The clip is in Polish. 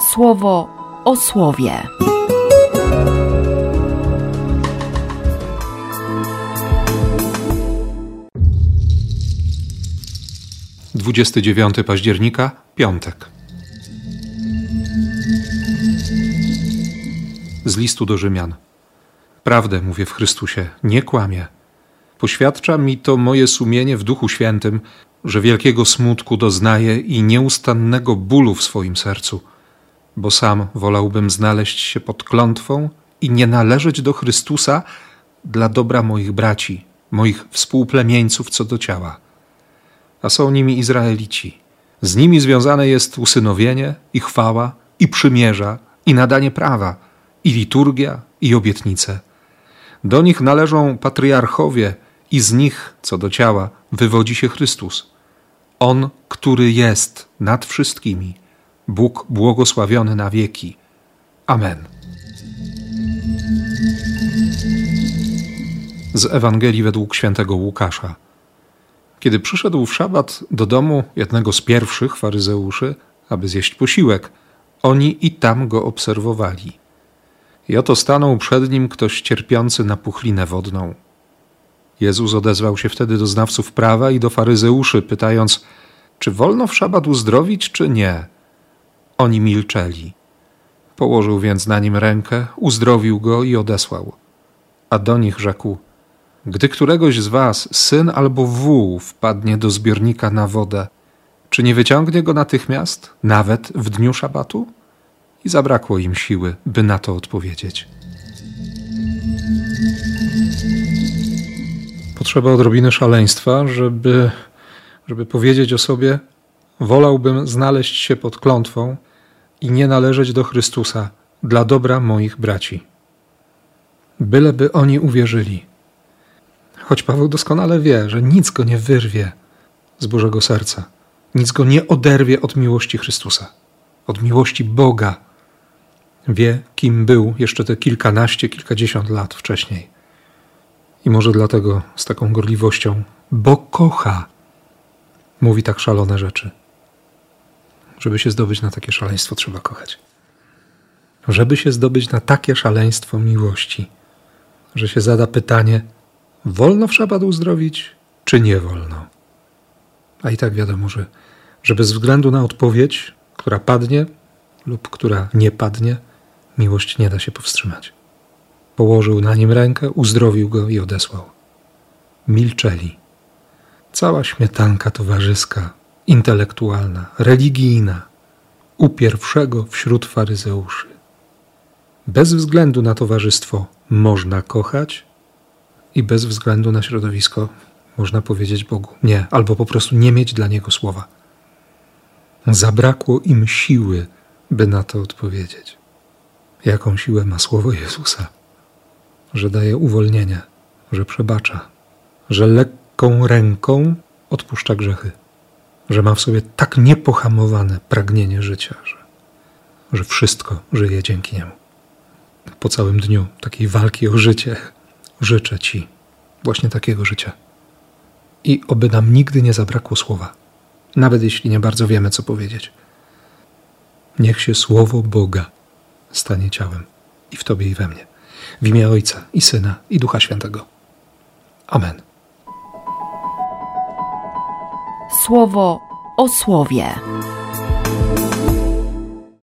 słowo o słowie. Dwudziesty dziewiąty października, piątek. Z listu do Rzymian. Prawdę mówię w Chrystusie, nie kłamię. Poświadcza mi to moje sumienie w Duchu Świętym, że wielkiego smutku doznaję i nieustannego bólu w swoim sercu, bo sam wolałbym znaleźć się pod klątwą i nie należeć do Chrystusa dla dobra moich braci, moich współplemieńców co do ciała. A są nimi Izraelici. Z nimi związane jest usynowienie i chwała, i przymierza, i nadanie prawa, i liturgia, i obietnice. Do nich należą patriarchowie, i z nich, co do ciała, wywodzi się Chrystus. On, który jest nad wszystkimi, Bóg błogosławiony na wieki. Amen. Z Ewangelii według świętego Łukasza. Kiedy przyszedł w szabat do domu jednego z pierwszych faryzeuszy, aby zjeść posiłek, oni i tam go obserwowali. I oto stanął przed nim ktoś cierpiący na puchlinę wodną. Jezus odezwał się wtedy do znawców prawa i do faryzeuszy, pytając, czy wolno w szabat uzdrowić, czy nie. Oni milczeli. Położył więc na nim rękę, uzdrowił go i odesłał. A do nich rzekł, gdy któregoś z was syn albo wół wpadnie do zbiornika na wodę, czy nie wyciągnie go natychmiast, nawet w dniu szabatu? I zabrakło im siły, by na to odpowiedzieć. Potrzeba odrobiny szaleństwa, żeby, żeby powiedzieć o sobie: Wolałbym znaleźć się pod klątwą i nie należeć do Chrystusa dla dobra moich braci. Byleby oni uwierzyli. Choć Paweł doskonale wie, że nic go nie wyrwie z Bożego serca, nic go nie oderwie od miłości Chrystusa, od miłości Boga. Wie, kim był jeszcze te kilkanaście, kilkadziesiąt lat wcześniej i może dlatego z taką gorliwością, bo kocha, mówi tak szalone rzeczy. Żeby się zdobyć na takie szaleństwo, trzeba kochać. Żeby się zdobyć na takie szaleństwo miłości, że się zada pytanie: wolno w szabat uzdrowić, czy nie wolno? A i tak wiadomo, że, że bez względu na odpowiedź, która padnie lub która nie padnie, miłość nie da się powstrzymać. Położył na nim rękę, uzdrowił go i odesłał. Milczeli. Cała śmietanka towarzyska, intelektualna, religijna, u pierwszego wśród faryzeuszy. Bez względu na towarzystwo można kochać i bez względu na środowisko można powiedzieć Bogu nie, albo po prostu nie mieć dla niego słowa. Zabrakło im siły, by na to odpowiedzieć. Jaką siłę ma słowo Jezusa? że daje uwolnienie, że przebacza, że lekką ręką odpuszcza grzechy, że ma w sobie tak niepohamowane pragnienie życia, że, że wszystko żyje dzięki niemu. Po całym dniu takiej walki o życie życzę Ci właśnie takiego życia. I oby nam nigdy nie zabrakło słowa, nawet jeśli nie bardzo wiemy, co powiedzieć. Niech się słowo Boga stanie ciałem i w Tobie i we mnie. W imię Ojca i Syna i Ducha Świętego. Amen. Słowo o słowie.